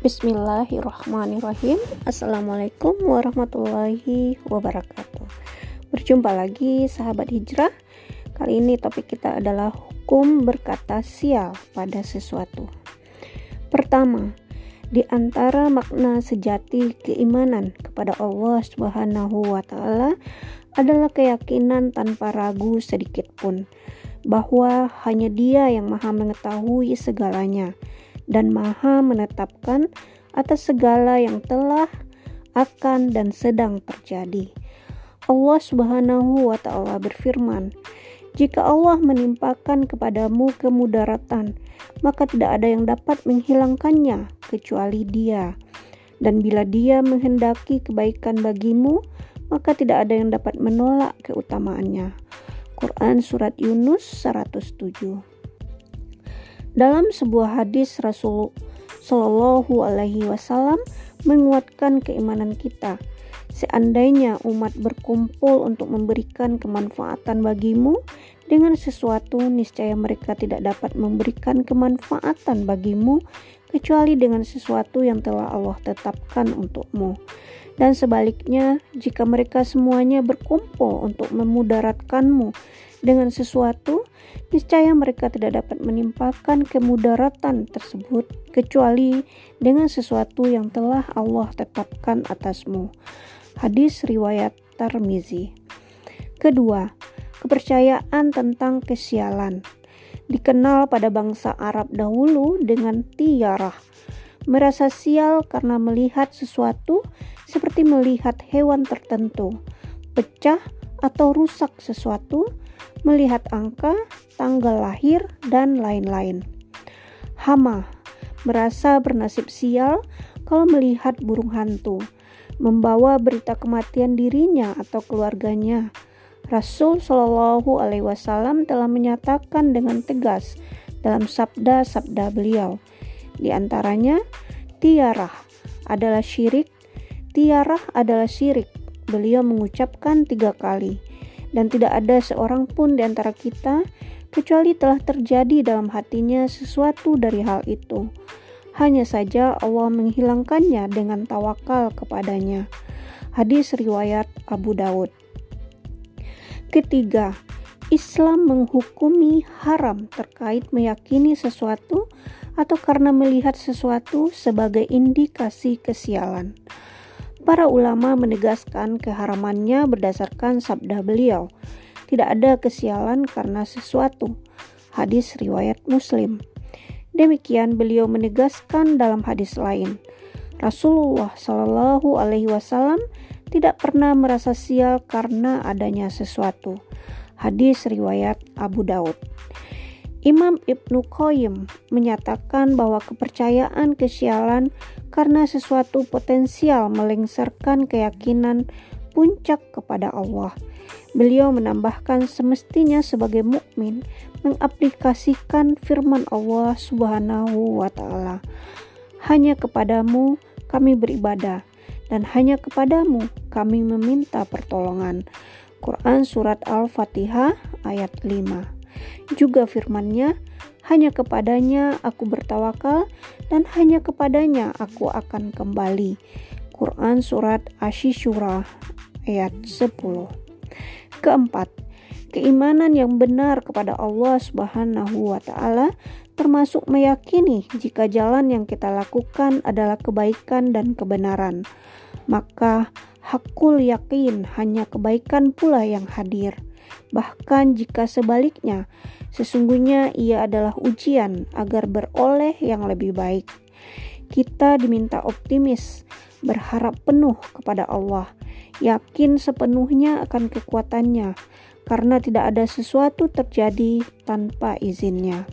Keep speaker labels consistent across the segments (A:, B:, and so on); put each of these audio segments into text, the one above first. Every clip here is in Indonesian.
A: Bismillahirrahmanirrahim. Assalamualaikum warahmatullahi wabarakatuh. Berjumpa lagi sahabat hijrah. Kali ini topik kita adalah hukum berkata sial pada sesuatu. Pertama, di antara makna sejati keimanan kepada Allah Subhanahu wa taala adalah keyakinan tanpa ragu sedikit pun bahwa hanya Dia yang Maha mengetahui segalanya dan Maha menetapkan atas segala yang telah, akan, dan sedang terjadi. Allah Subhanahu wa Ta'ala berfirman, "Jika Allah menimpakan kepadamu kemudaratan, maka tidak ada yang dapat menghilangkannya kecuali Dia, dan bila Dia menghendaki kebaikan bagimu, maka tidak ada yang dapat menolak keutamaannya." Quran Surat Yunus 107 dalam sebuah hadis Rasul Shallallahu Alaihi Wasallam menguatkan keimanan kita. Seandainya umat berkumpul untuk memberikan kemanfaatan bagimu dengan sesuatu, niscaya mereka tidak dapat memberikan kemanfaatan bagimu kecuali dengan sesuatu yang telah Allah tetapkan untukmu. Dan sebaliknya, jika mereka semuanya berkumpul untuk memudaratkanmu dengan sesuatu, niscaya mereka tidak dapat menimpakan kemudaratan tersebut kecuali dengan sesuatu yang telah Allah tetapkan atasmu. Hadis riwayat Tarmizi. Kedua, kepercayaan tentang kesialan. Dikenal pada bangsa Arab dahulu dengan tiarah. Merasa sial karena melihat sesuatu seperti melihat hewan tertentu, pecah atau rusak sesuatu, melihat angka, tanggal lahir, dan lain-lain. Hama merasa bernasib sial kalau melihat burung hantu, membawa berita kematian dirinya atau keluarganya. Rasul Shallallahu Alaihi Wasallam telah menyatakan dengan tegas dalam sabda-sabda beliau, di antaranya tiarah adalah syirik, tiarah adalah syirik. Beliau mengucapkan tiga kali dan tidak ada seorang pun di antara kita kecuali telah terjadi dalam hatinya sesuatu dari hal itu. Hanya saja Allah menghilangkannya dengan tawakal kepadanya. Hadis riwayat Abu Daud. Ketiga, Islam menghukumi haram terkait meyakini sesuatu atau karena melihat sesuatu sebagai indikasi kesialan. Para ulama menegaskan keharamannya berdasarkan sabda beliau. Tidak ada kesialan karena sesuatu. Hadis riwayat Muslim. Demikian beliau menegaskan dalam hadis lain. Rasulullah Shallallahu Alaihi Wasallam tidak pernah merasa sial karena adanya sesuatu. Hadis riwayat Abu Daud. Imam Ibnu Qayyim menyatakan bahwa kepercayaan kesialan karena sesuatu potensial melengsarkan keyakinan puncak kepada Allah. Beliau menambahkan semestinya sebagai mukmin mengaplikasikan firman Allah Subhanahu wa taala. Hanya kepadamu kami beribadah dan hanya kepadamu kami meminta pertolongan. Quran surat Al-Fatihah ayat 5. Juga firman-Nya, hanya kepadanya aku bertawakal dan hanya kepadanya aku akan kembali. Quran Surat Asyishura ayat 10 Keempat, keimanan yang benar kepada Allah Subhanahu wa taala termasuk meyakini jika jalan yang kita lakukan adalah kebaikan dan kebenaran. Maka hakul yakin hanya kebaikan pula yang hadir. Bahkan jika sebaliknya, sesungguhnya ia adalah ujian agar beroleh yang lebih baik. Kita diminta optimis, berharap penuh kepada Allah, yakin sepenuhnya akan kekuatannya, karena tidak ada sesuatu terjadi tanpa izinnya.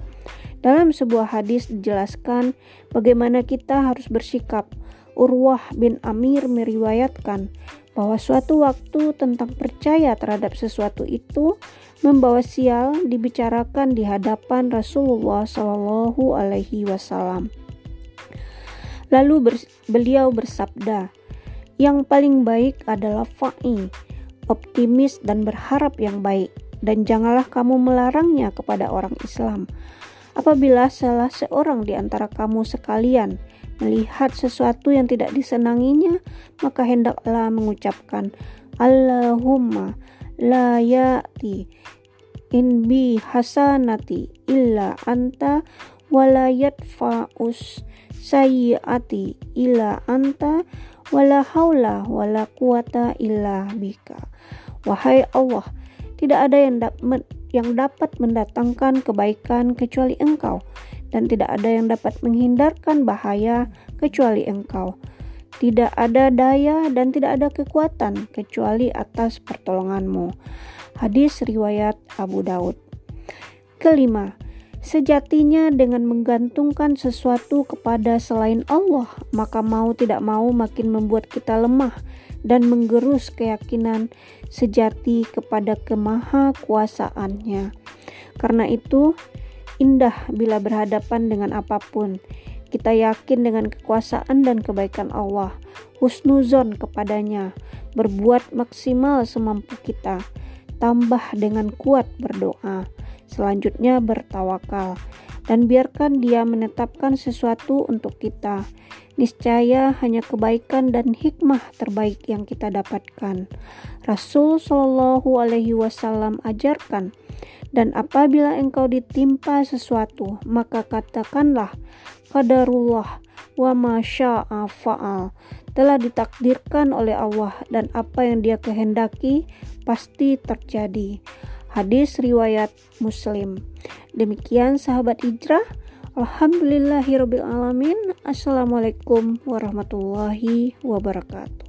A: Dalam sebuah hadis dijelaskan bagaimana kita harus bersikap. Urwah bin Amir meriwayatkan bahwa suatu waktu tentang percaya terhadap sesuatu itu membawa sial dibicarakan di hadapan Rasulullah Shallallahu Alaihi Wasallam. Lalu ber, beliau bersabda, yang paling baik adalah fa'i, optimis dan berharap yang baik, dan janganlah kamu melarangnya kepada orang Islam. Apabila salah seorang di antara kamu sekalian melihat sesuatu yang tidak disenanginya, maka hendaklah mengucapkan Allahumma la ya'ti in bi hasanati illa anta wala yadfa'us sayyiati illa anta wala haula wala quwata illa bika. Wahai Allah tidak ada yang dapat mendatangkan kebaikan kecuali engkau dan tidak ada yang dapat menghindarkan bahaya kecuali engkau tidak ada daya dan tidak ada kekuatan kecuali atas pertolonganmu. Hadis riwayat Abu Daud. Kelima, sejatinya dengan menggantungkan sesuatu kepada selain Allah, maka mau tidak mau makin membuat kita lemah dan menggerus keyakinan sejati kepada kemaha kuasaannya. Karena itu, indah bila berhadapan dengan apa pun, kita yakin dengan kekuasaan dan kebaikan Allah, husnuzon kepadanya, berbuat maksimal semampu kita, tambah dengan kuat berdoa, selanjutnya bertawakal, dan biarkan dia menetapkan sesuatu untuk kita. Niscaya hanya kebaikan dan hikmah terbaik yang kita dapatkan. Rasul Shallallahu Alaihi Wasallam ajarkan, dan apabila engkau ditimpa sesuatu, maka katakanlah, qadarullah wa masya'a fa'al telah ditakdirkan oleh Allah dan apa yang dia kehendaki pasti terjadi. Hadis riwayat Muslim. Demikian sahabat hijrah. Alhamdulillahirabbil alamin. Assalamualaikum warahmatullahi wabarakatuh.